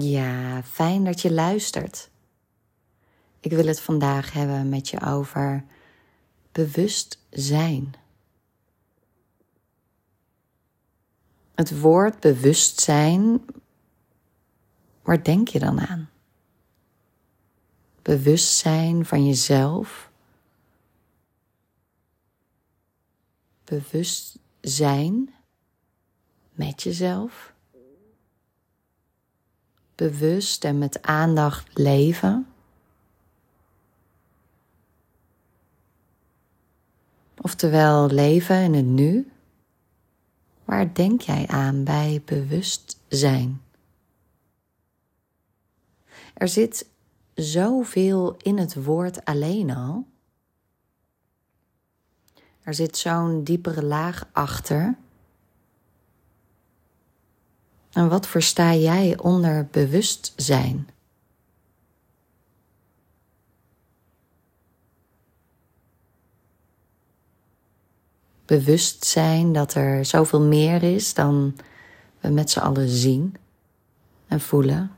Ja, fijn dat je luistert. Ik wil het vandaag hebben met je over bewustzijn. Het woord bewustzijn, waar denk je dan aan? Bewustzijn van jezelf. Bewustzijn met jezelf bewust en met aandacht leven. Oftewel leven in het nu. Waar denk jij aan bij bewustzijn? Er zit zoveel in het woord alleen al. Er zit zo'n diepere laag achter en wat versta jij onder bewustzijn? Bewustzijn dat er zoveel meer is dan we met z'n allen zien en voelen.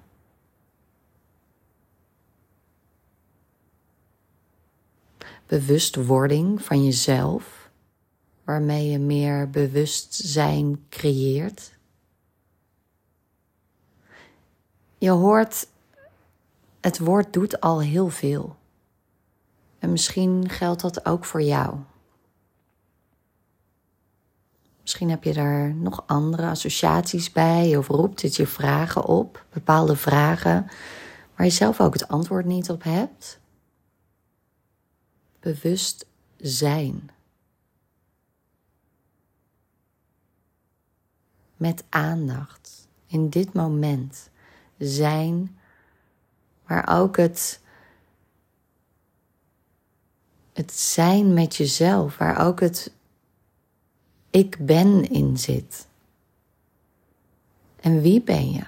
Bewustwording van jezelf, waarmee je meer bewustzijn creëert. Je hoort, het woord doet al heel veel. En misschien geldt dat ook voor jou. Misschien heb je daar nog andere associaties bij of roept het je vragen op, bepaalde vragen waar je zelf ook het antwoord niet op hebt. Bewust zijn. Met aandacht in dit moment zijn, maar ook het, het zijn met jezelf, waar ook het ik ben in zit. En wie ben je?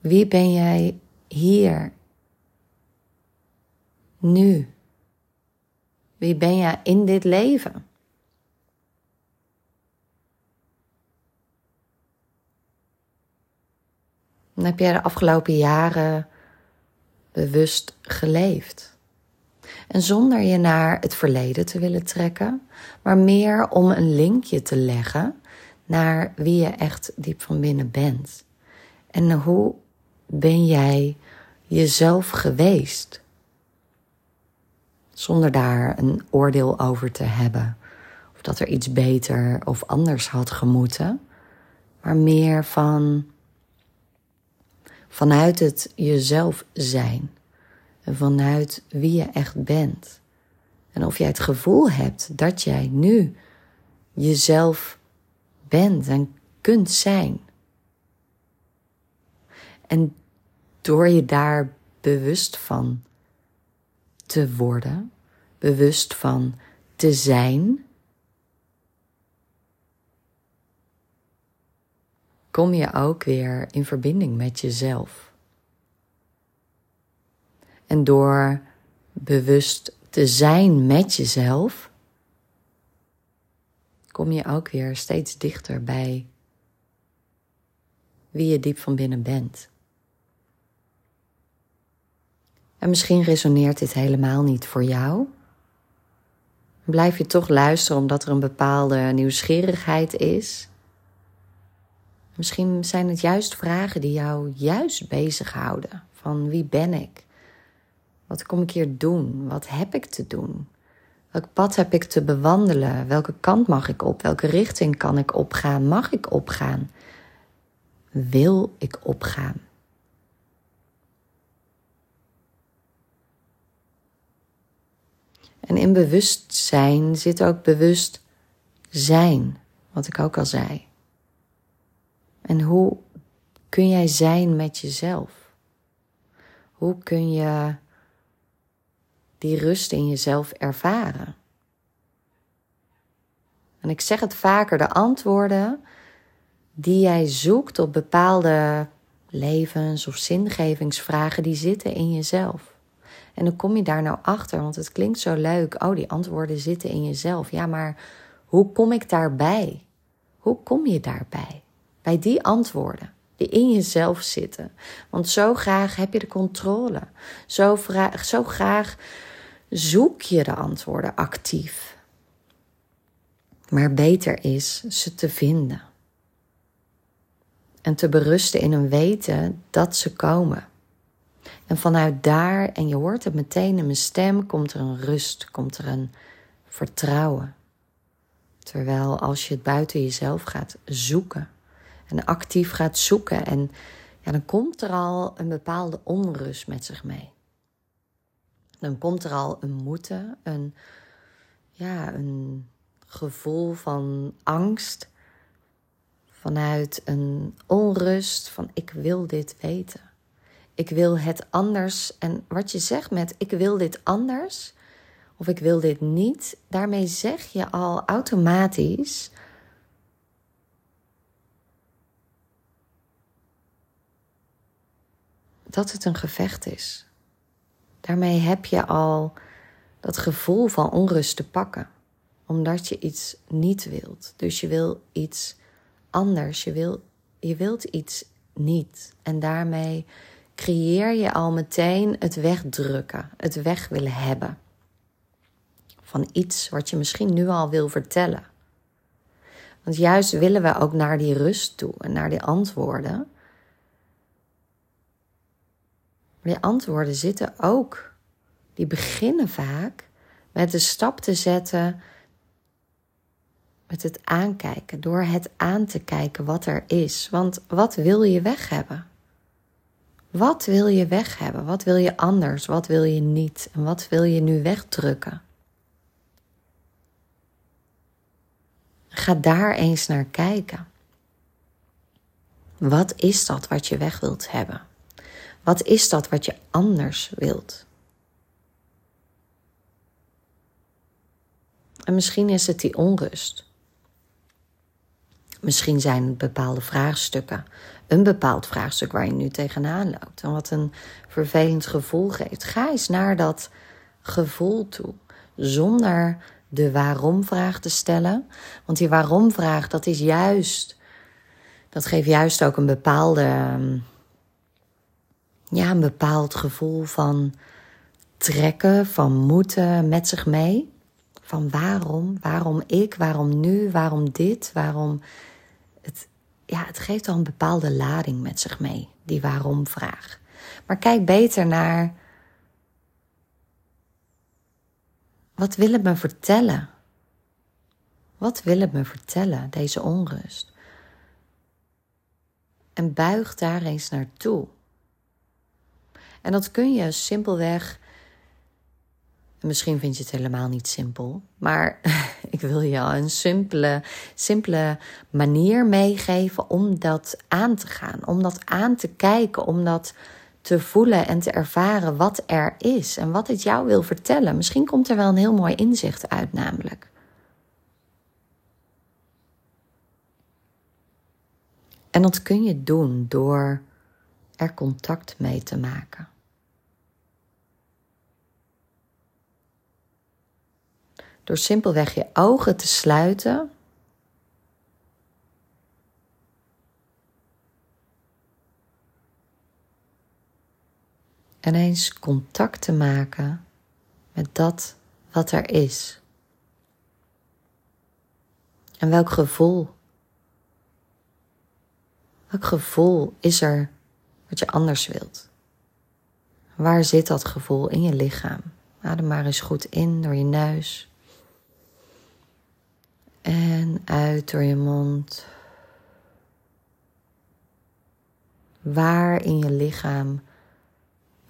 Wie ben jij hier? Nu? Wie ben jij in dit leven? Heb jij de afgelopen jaren bewust geleefd. En zonder je naar het verleden te willen trekken, maar meer om een linkje te leggen naar wie je echt diep van binnen bent. En hoe ben jij jezelf geweest? Zonder daar een oordeel over te hebben. Of dat er iets beter of anders had gemoeten. Maar meer van Vanuit het jezelf zijn. En vanuit wie je echt bent. En of jij het gevoel hebt dat jij nu jezelf bent en kunt zijn. En door je daar bewust van te worden, bewust van te zijn, kom je ook weer in verbinding met jezelf. En door bewust te zijn met jezelf, kom je ook weer steeds dichter bij wie je diep van binnen bent. En misschien resoneert dit helemaal niet voor jou. Blijf je toch luisteren omdat er een bepaalde nieuwsgierigheid is Misschien zijn het juist vragen die jou juist bezighouden. Van wie ben ik? Wat kom ik hier doen? Wat heb ik te doen? Welk pad heb ik te bewandelen? Welke kant mag ik op? Welke richting kan ik opgaan? Mag ik opgaan? Wil ik opgaan? En in bewustzijn zit ook bewust zijn, wat ik ook al zei. En hoe kun jij zijn met jezelf? Hoe kun je die rust in jezelf ervaren? En ik zeg het vaker, de antwoorden die jij zoekt op bepaalde levens- of zingevingsvragen, die zitten in jezelf. En dan kom je daar nou achter, want het klinkt zo leuk. Oh, die antwoorden zitten in jezelf. Ja, maar hoe kom ik daarbij? Hoe kom je daarbij? Bij die antwoorden. die in jezelf zitten. Want zo graag heb je de controle. Zo, zo graag zoek je de antwoorden actief. Maar beter is ze te vinden. En te berusten in een weten dat ze komen. En vanuit daar, en je hoort het meteen in mijn stem, komt er een rust, komt er een vertrouwen. Terwijl als je het buiten jezelf gaat zoeken en actief gaat zoeken, en ja, dan komt er al een bepaalde onrust met zich mee. Dan komt er al een moeten, een, ja, een gevoel van angst, vanuit een onrust van ik wil dit weten. Ik wil het anders. En wat je zegt met ik wil dit anders of ik wil dit niet, daarmee zeg je al automatisch dat het een gevecht is. Daarmee heb je al dat gevoel van onrust te pakken, omdat je iets niet wilt. Dus je wil iets anders, je, wil, je wilt iets niet. En daarmee creëer je al meteen het wegdrukken, het weg willen hebben. Van iets wat je misschien nu al wil vertellen. Want juist willen we ook naar die rust toe en naar die antwoorden. Maar die antwoorden zitten ook, die beginnen vaak met de stap te zetten, met het aankijken, door het aan te kijken wat er is. Want wat wil je weg hebben? Wat wil je weg hebben? Wat wil je anders? Wat wil je niet? En wat wil je nu wegdrukken? Ga daar eens naar kijken. Wat is dat wat je weg wilt hebben? Wat is dat wat je anders wilt? En misschien is het die onrust. Misschien zijn bepaalde vraagstukken. Een bepaald vraagstuk waar je nu tegenaan loopt. En wat een vervelend gevoel geeft. Ga eens naar dat gevoel toe. Zonder de waarom-vraag te stellen. Want die waarom-vraag, dat is juist. Dat geeft juist ook een bepaalde. Ja, een bepaald gevoel van trekken, van moeten met zich mee. Van waarom, waarom ik, waarom nu, waarom dit, waarom het, ja, het geeft al een bepaalde lading met zich mee, die waarom-vraag. Maar kijk beter naar. Wat wil het me vertellen? Wat wil het me vertellen, deze onrust? En buig daar eens naartoe. En dat kun je simpelweg Misschien vind je het helemaal niet simpel, maar ik wil je een simpele, simpele manier meegeven om dat aan te gaan, om dat aan te kijken, om dat te voelen en te ervaren wat er is en wat het jou wil vertellen. Misschien komt er wel een heel mooi inzicht uit, namelijk. En dat kun je doen door er contact mee te maken. Door simpelweg je ogen te sluiten. En eens contact te maken met dat wat er is. En welk gevoel? Welk gevoel is er wat je anders wilt? Waar zit dat gevoel in je lichaam? Adem maar eens goed in door je neus. En uit door je mond. Waar in je lichaam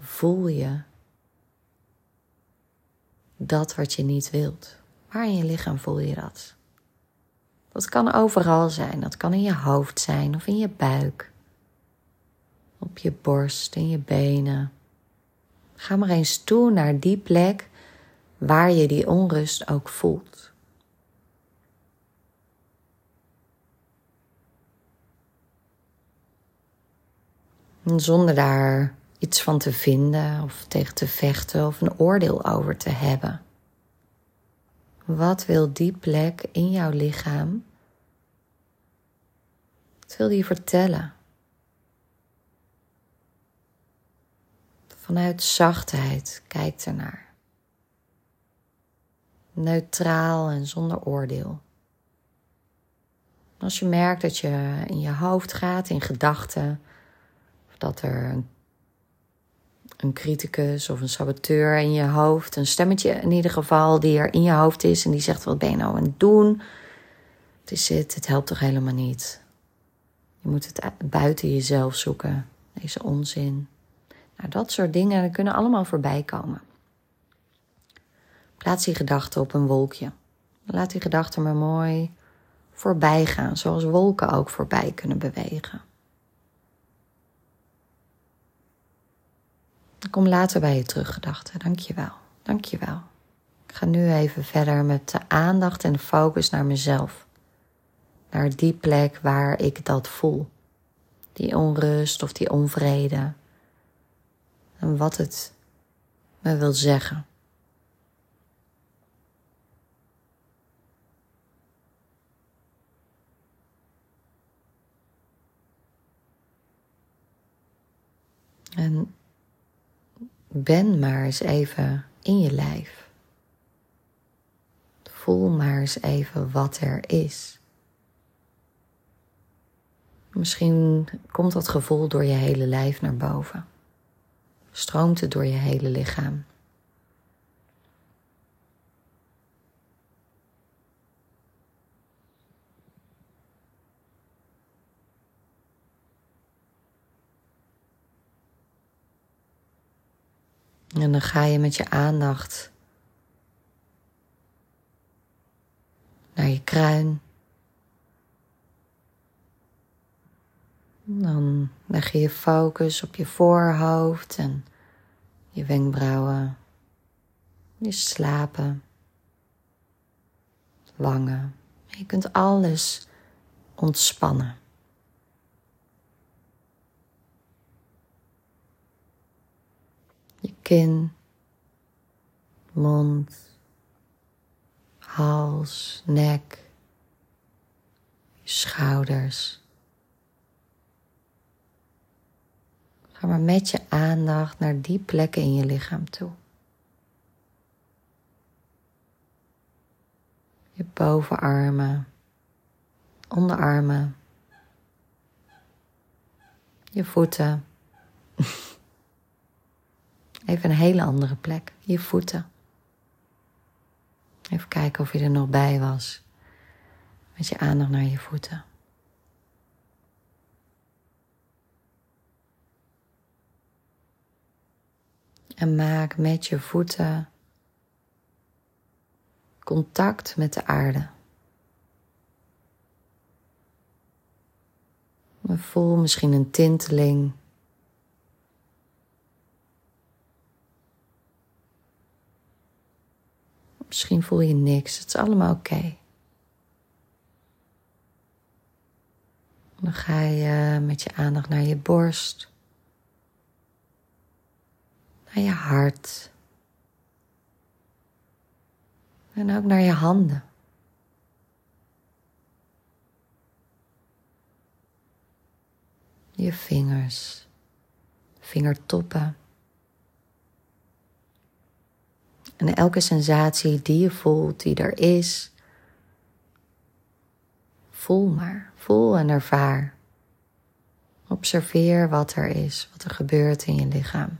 voel je dat wat je niet wilt? Waar in je lichaam voel je dat? Dat kan overal zijn. Dat kan in je hoofd zijn of in je buik. Op je borst, in je benen. Ga maar eens toe naar die plek waar je die onrust ook voelt. Zonder daar iets van te vinden of tegen te vechten of een oordeel over te hebben. Wat wil die plek in jouw lichaam? Wat wil die vertellen? Vanuit zachtheid kijk ernaar. Neutraal en zonder oordeel. Als je merkt dat je in je hoofd gaat, in gedachten, dat er een, criticus of een saboteur in je hoofd, een stemmetje in ieder geval, die er in je hoofd is en die zegt: Wat ben je nou aan het doen? Het is het, het helpt toch helemaal niet. Je moet het buiten jezelf zoeken, deze onzin. Nou, dat soort dingen kunnen allemaal voorbij komen. Plaats die gedachten op een wolkje. Laat die gedachten maar mooi voorbij gaan, zoals wolken ook voorbij kunnen bewegen. Ik kom later bij je terug, gedachten. Dank je wel. Dank je wel. Ik ga nu even verder met de aandacht en focus naar mezelf. Naar die plek waar ik dat voel. Die onrust of die onvrede. En wat het me wil zeggen. En ben maar eens even in je lijf. Voel maar eens even wat er is. Misschien komt dat gevoel door je hele lijf naar boven. Stroomt het door je hele lichaam. En dan ga je met je aandacht naar je kruin. Dan leg je je focus op je voorhoofd en je wenkbrauwen, je slapen, wangen. Je kunt alles ontspannen. Je kin, mond, hals, nek, schouders. Ga maar met je aandacht naar die plekken in je lichaam toe. Je bovenarmen, onderarmen, je voeten. Even een hele andere plek, je voeten. Even kijken of je er nog bij was. Met je aandacht naar je voeten. En maak met je voeten contact met de aarde. voel misschien een tinteling Misschien voel je niks. Het is allemaal oké. Dan ga je met je aandacht naar je borst, naar je hart en ook naar je handen. Je vingers, vingertoppen. En elke sensatie die je voelt, die er is, voel maar. Voel en ervaar. Observeer wat er is, wat er gebeurt in je lichaam.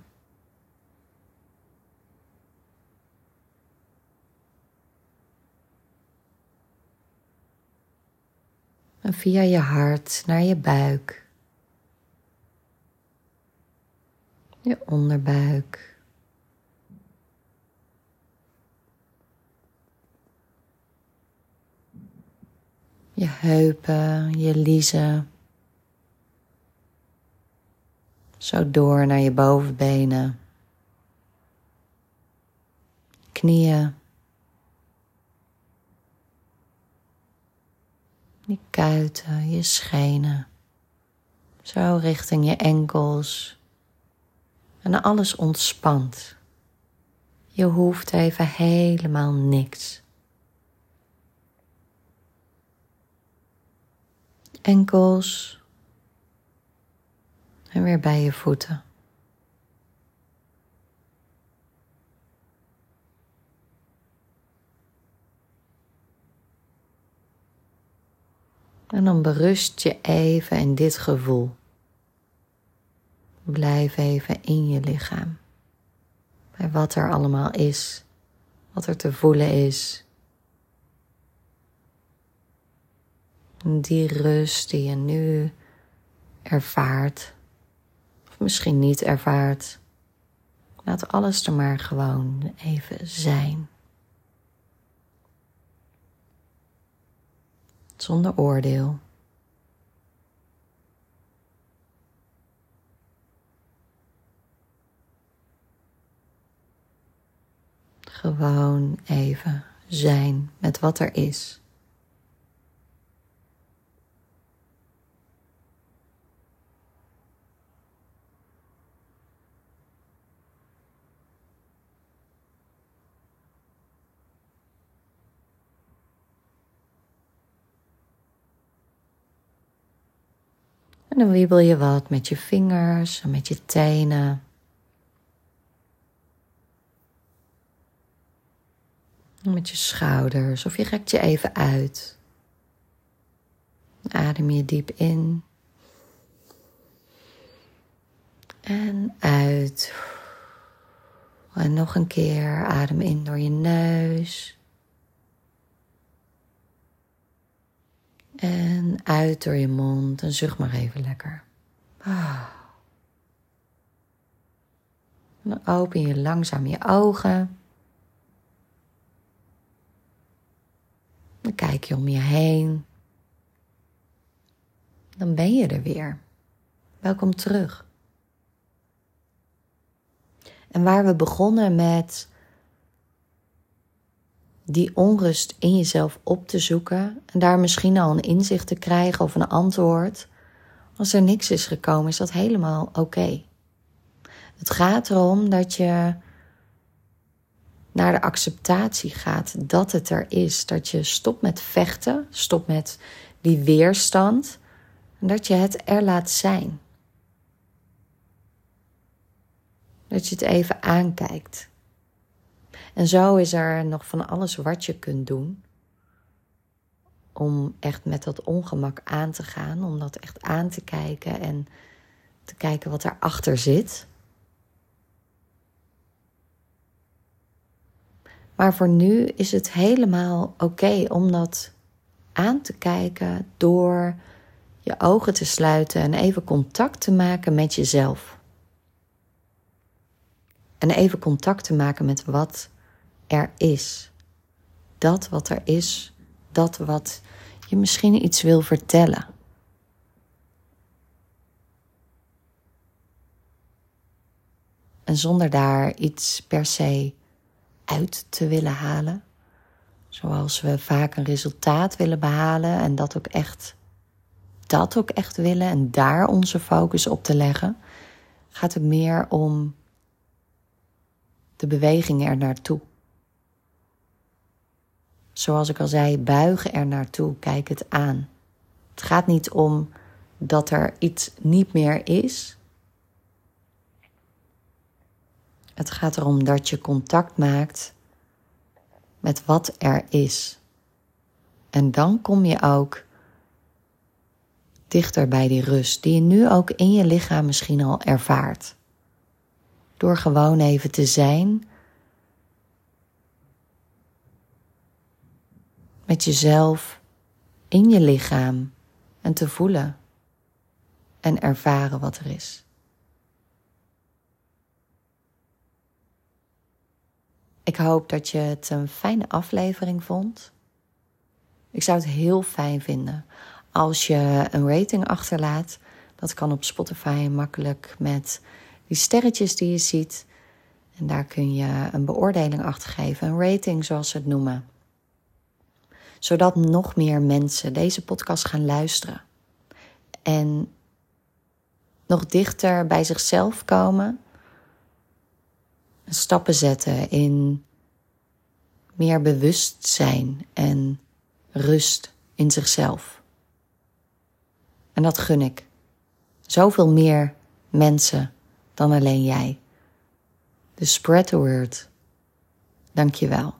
En via je hart naar je buik, je onderbuik. Je heupen, je liezen. Zo door naar je bovenbenen, knieën, je kuiten, je schenen. Zo richting je enkels. En alles ontspant. Je hoeft even helemaal niks. enkels en weer bij je voeten. En dan berust je even in dit gevoel. Blijf even in je lichaam. Bij wat er allemaal is, wat er te voelen is. Die rust die je nu ervaart, of misschien niet ervaart. Laat alles er maar gewoon even zijn. Zonder oordeel. Gewoon even zijn met wat er is. En dan wiebel je wat met je vingers en met je tenen. Met je schouders of je rekt je even uit. Adem je diep in. En uit. En nog een keer adem in door je neus. En uit door je mond en zucht maar even lekker. Ah. dan open je langzaam je ogen. Dan kijk je om je heen. Dan ben je er weer. Welkom terug. En waar we begonnen met die onrust in jezelf op te zoeken en daar misschien al een inzicht te krijgen of een antwoord. Als er niks is gekomen, is dat helemaal oké. Het gaat erom dat je naar de acceptatie gaat dat het er is. Dat je stopt met vechten, stopt met die weerstand en dat je het er laat zijn. Dat je het even aankijkt. En zo is er nog van alles wat je kunt doen. Om echt met dat ongemak aan te gaan, om dat echt aan te kijken en te kijken wat erachter zit. Maar voor nu is het helemaal oké om dat aan te kijken door je ogen te sluiten en even contact te maken met jezelf. En even contact te maken met wat er is. Dat wat er is, dat wat je misschien iets wil vertellen. En zonder daar iets per se uit te willen halen. Zoals we vaak een resultaat willen behalen en dat ook echt, dat ook echt willen en daar onze focus op te leggen, gaat het meer om de beweging er naartoe. Zoals ik al zei, buigen er naartoe, kijk het aan. Het gaat niet om dat er iets niet meer is. Het gaat erom dat je contact maakt met wat er is. En dan kom je ook dichter bij die rust, die je nu ook in je lichaam misschien al ervaart. Door gewoon even te zijn met jezelf in je lichaam en te voelen en ervaren wat er is. Ik hoop dat je het een fijne aflevering vond. Ik zou het heel fijn vinden als je een rating achterlaat. Dat kan op Spotify makkelijk met die sterretjes die je ziet. En daar kun je een beoordeling achter geven, een rating zoals ze het noemen zodat nog meer mensen deze podcast gaan luisteren. En nog dichter bij zichzelf komen. Stappen zetten in meer bewustzijn en rust in zichzelf. En dat gun ik. Zoveel meer mensen dan alleen jij. Dus spread the word. Dank je wel.